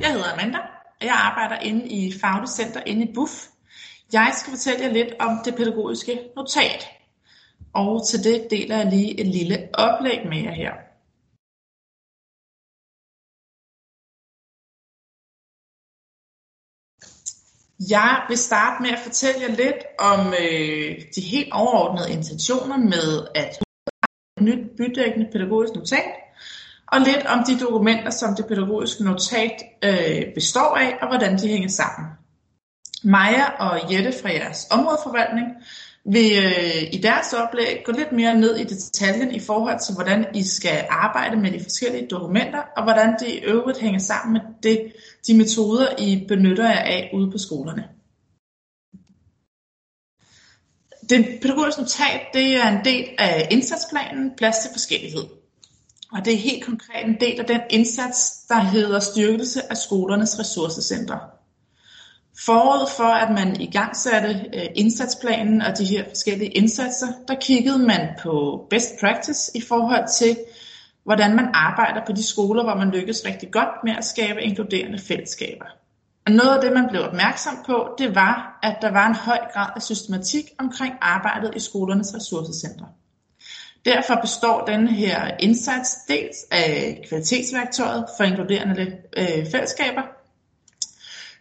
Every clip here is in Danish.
jeg hedder Amanda, og jeg arbejder inde i Faglig Center inde i BUF. Jeg skal fortælle jer lidt om det pædagogiske notat, og til det deler jeg lige et lille oplæg med jer her. Jeg vil starte med at fortælle jer lidt om øh, de helt overordnede intentioner med at et nyt bydækkende pædagogisk notat, og lidt om de dokumenter, som det pædagogiske notat øh, består af, og hvordan de hænger sammen. Maja og Jette fra jeres områdeforvaltning vil øh, i deres oplæg gå lidt mere ned i detaljen i forhold til, hvordan I skal arbejde med de forskellige dokumenter, og hvordan det i øvrigt hænger sammen med det, de metoder, I benytter jer af ude på skolerne. Det pædagogiske notat det er en del af indsatsplanen Plads til forskellighed. Og det er helt konkret en del af den indsats, der hedder styrkelse af skolernes ressourcecenter. Forud for, at man i gang satte øh, indsatsplanen og de her forskellige indsatser, der kiggede man på best practice i forhold til, hvordan man arbejder på de skoler, hvor man lykkes rigtig godt med at skabe inkluderende fællesskaber. Og noget af det, man blev opmærksom på, det var, at der var en høj grad af systematik omkring arbejdet i skolernes ressourcecenter. Derfor består denne her indsats dels af kvalitetsværktøjet for inkluderende øh, fællesskaber,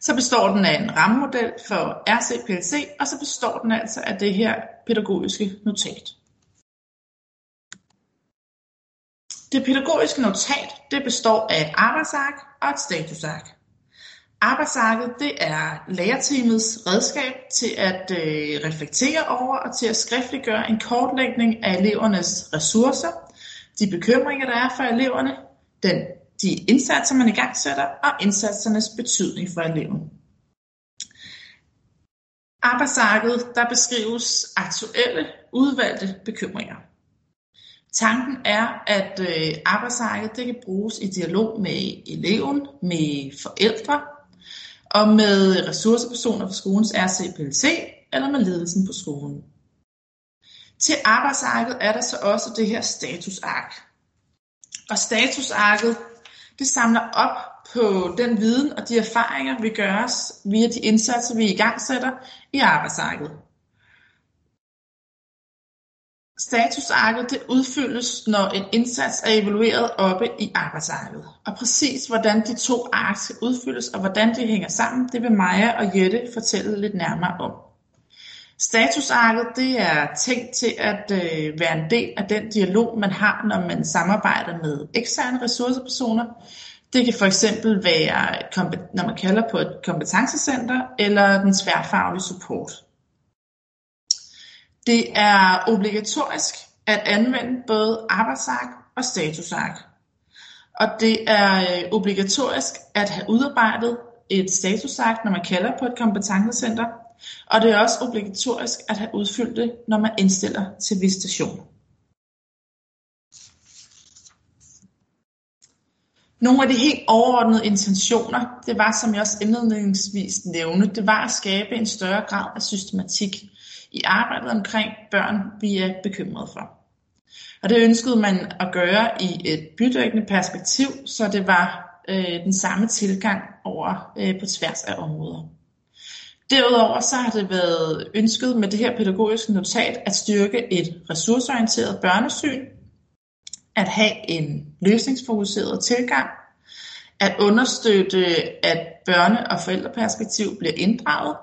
så består den af en rammemodel for RCPLC, og så består den altså af det her pædagogiske notat. Det pædagogiske notat det består af et arbejdsark og et statusark. Arbejdsarket det er lærerteamets redskab til at øh, reflektere over og til at skriftliggøre en kortlægning af elevernes ressourcer, de bekymringer, der er for eleverne, den de indsatser, man i gang sætter, og indsatsernes betydning for eleven. Arbejdsarket, der beskrives aktuelle, udvalgte bekymringer. Tanken er, at øh, arbejdsarket det kan bruges i dialog med eleven, med forældre og med ressourcepersoner for skolens RCPLC eller med ledelsen på skolen. Til arbejdsarket er der så også det her statusark. Og statusarket det samler op på den viden og de erfaringer, vi gør os via de indsatser, vi i gang sætter i arbejdsarket. Statusarket det udfyldes, når en indsats er evalueret oppe i arbejdsarket. Og præcis hvordan de to ark skal udfyldes og hvordan de hænger sammen, det vil Maja og Jette fortælle lidt nærmere om. Statusarket det er tænkt til at øh, være en del af den dialog, man har, når man samarbejder med eksterne ressourcepersoner. Det kan for eksempel være, når man kalder på et kompetencecenter eller den tværfaglige support. Det er obligatorisk at anvende både arbejdsark og statusark. Og det er øh, obligatorisk at have udarbejdet et statusark, når man kalder på et kompetencecenter, og det er også obligatorisk at have udfyldt det, når man indstiller til visitation. Nogle af de helt overordnede intentioner, det var, som jeg også indledningsvis nævnte, det var at skabe en større grad af systematik i arbejdet omkring børn, vi er bekymrede for. Og det ønskede man at gøre i et bydækkende perspektiv, så det var øh, den samme tilgang over øh, på tværs af områder. Derudover så har det været ønsket med det her pædagogiske notat at styrke et ressourceorienteret børnesyn, at have en løsningsfokuseret tilgang, at understøtte, at børne- og forældreperspektiv bliver inddraget,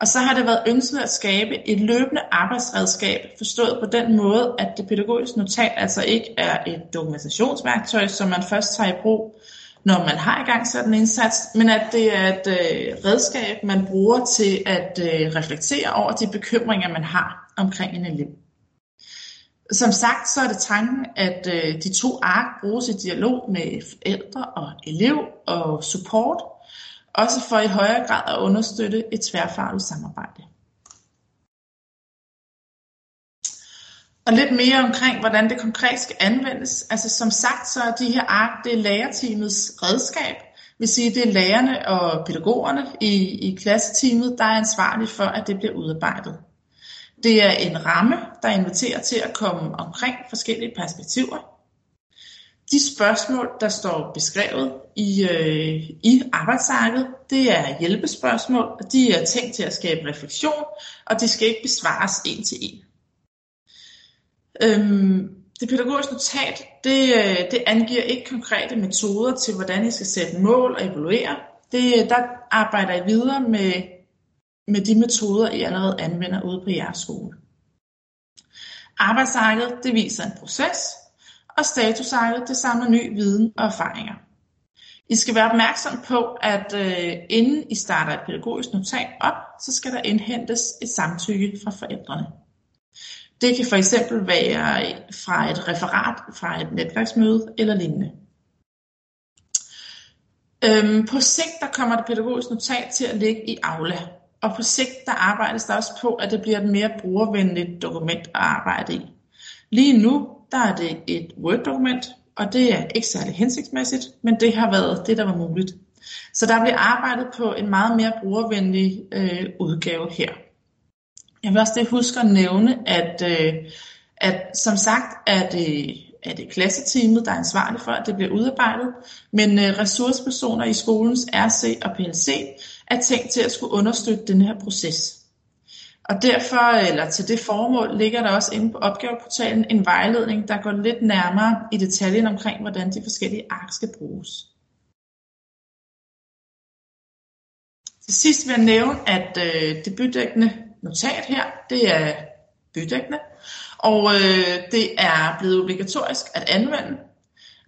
og så har det været ønsket at skabe et løbende arbejdsredskab, forstået på den måde, at det pædagogiske notat altså ikke er et dokumentationsværktøj, som man først tager i brug, når man har i gang sådan en indsats, men at det er et øh, redskab, man bruger til at øh, reflektere over de bekymringer, man har omkring en elev. Som sagt, så er det tanken, at øh, de to ark bruges i dialog med forældre og elev og support, også for i højere grad at understøtte et tværfagligt samarbejde. Og lidt mere omkring, hvordan det konkret skal anvendes. Altså som sagt, så er de her ark, det er lærerteamets redskab. Det vil sige, det er lærerne og pædagogerne i, i klasseteamet, der er ansvarlige for, at det bliver udarbejdet. Det er en ramme, der inviterer til at komme omkring forskellige perspektiver. De spørgsmål, der står beskrevet i, øh, i arbejdsarket, det er hjælpespørgsmål, og de er tænkt til at skabe refleksion, og de skal ikke besvares en til en. Øhm, det pædagogiske notat, det, øh, det angiver ikke konkrete metoder til, hvordan I skal sætte mål og evaluere. Det, der arbejder I videre med, med de metoder, I allerede anvender ude på jeres skole. Arbejdsarket, det viser en proces, og statusejlet det samler ny viden og erfaringer. I skal være opmærksom på, at øh, inden I starter et pædagogisk notat op, så skal der indhentes et samtykke fra forældrene. Det kan for eksempel være fra et referat fra et netværksmøde eller lignende. Øhm, på sigt der kommer det pædagogiske notat til at ligge i Aula, og på sigt der arbejdes der også på, at det bliver et mere brugervenligt dokument at arbejde i. Lige nu der er det et Word-dokument, og det er ikke særlig hensigtsmæssigt, men det har været det, der var muligt. Så der bliver arbejdet på en meget mere brugervenlig øh, udgave her. Jeg vil også det huske at nævne, at, øh, at som sagt er det, er det klasseteamet, der er ansvarlig for, at det bliver udarbejdet, men øh, ressourcepersoner i skolens RC og PLC er tænkt til at skulle understøtte den her proces. Og derfor, eller til det formål, ligger der også inde på opgaveportalen en vejledning, der går lidt nærmere i detaljen omkring, hvordan de forskellige ark skal bruges. Til sidst vil jeg nævne, at øh, det bydækkende notat her, det er bydækkende, og øh, det er blevet obligatorisk at anvende.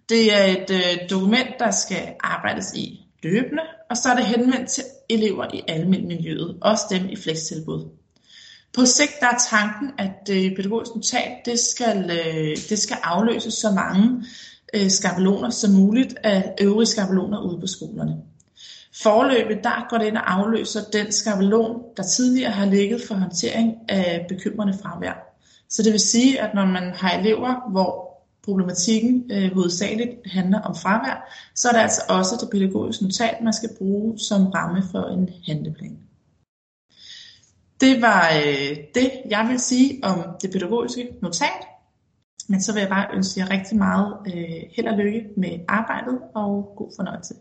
Det er et øh, dokument, der skal arbejdes i løbende, og så er det henvendt til elever i almindeligmiljøet, også dem i flekstilbud. På sigt der er tanken, at øh, pædagogisk notat det skal, øh, det skal afløse så mange øh, skabeloner som muligt af øvrige skabeloner ude på skolerne. Forløbet der går det ind og afløser den skabelon, der tidligere har ligget for håndtering af bekymrende fravær. Så det vil sige, at når man har elever, hvor problematikken øh, hovedsageligt handler om fravær, så er det altså også det pædagogiske notat, man skal bruge som ramme for en handleplan. Det var øh, det, jeg vil sige om det pædagogiske notat. Men så vil jeg bare ønske jer rigtig meget øh, held og lykke med arbejdet og god fornøjelse.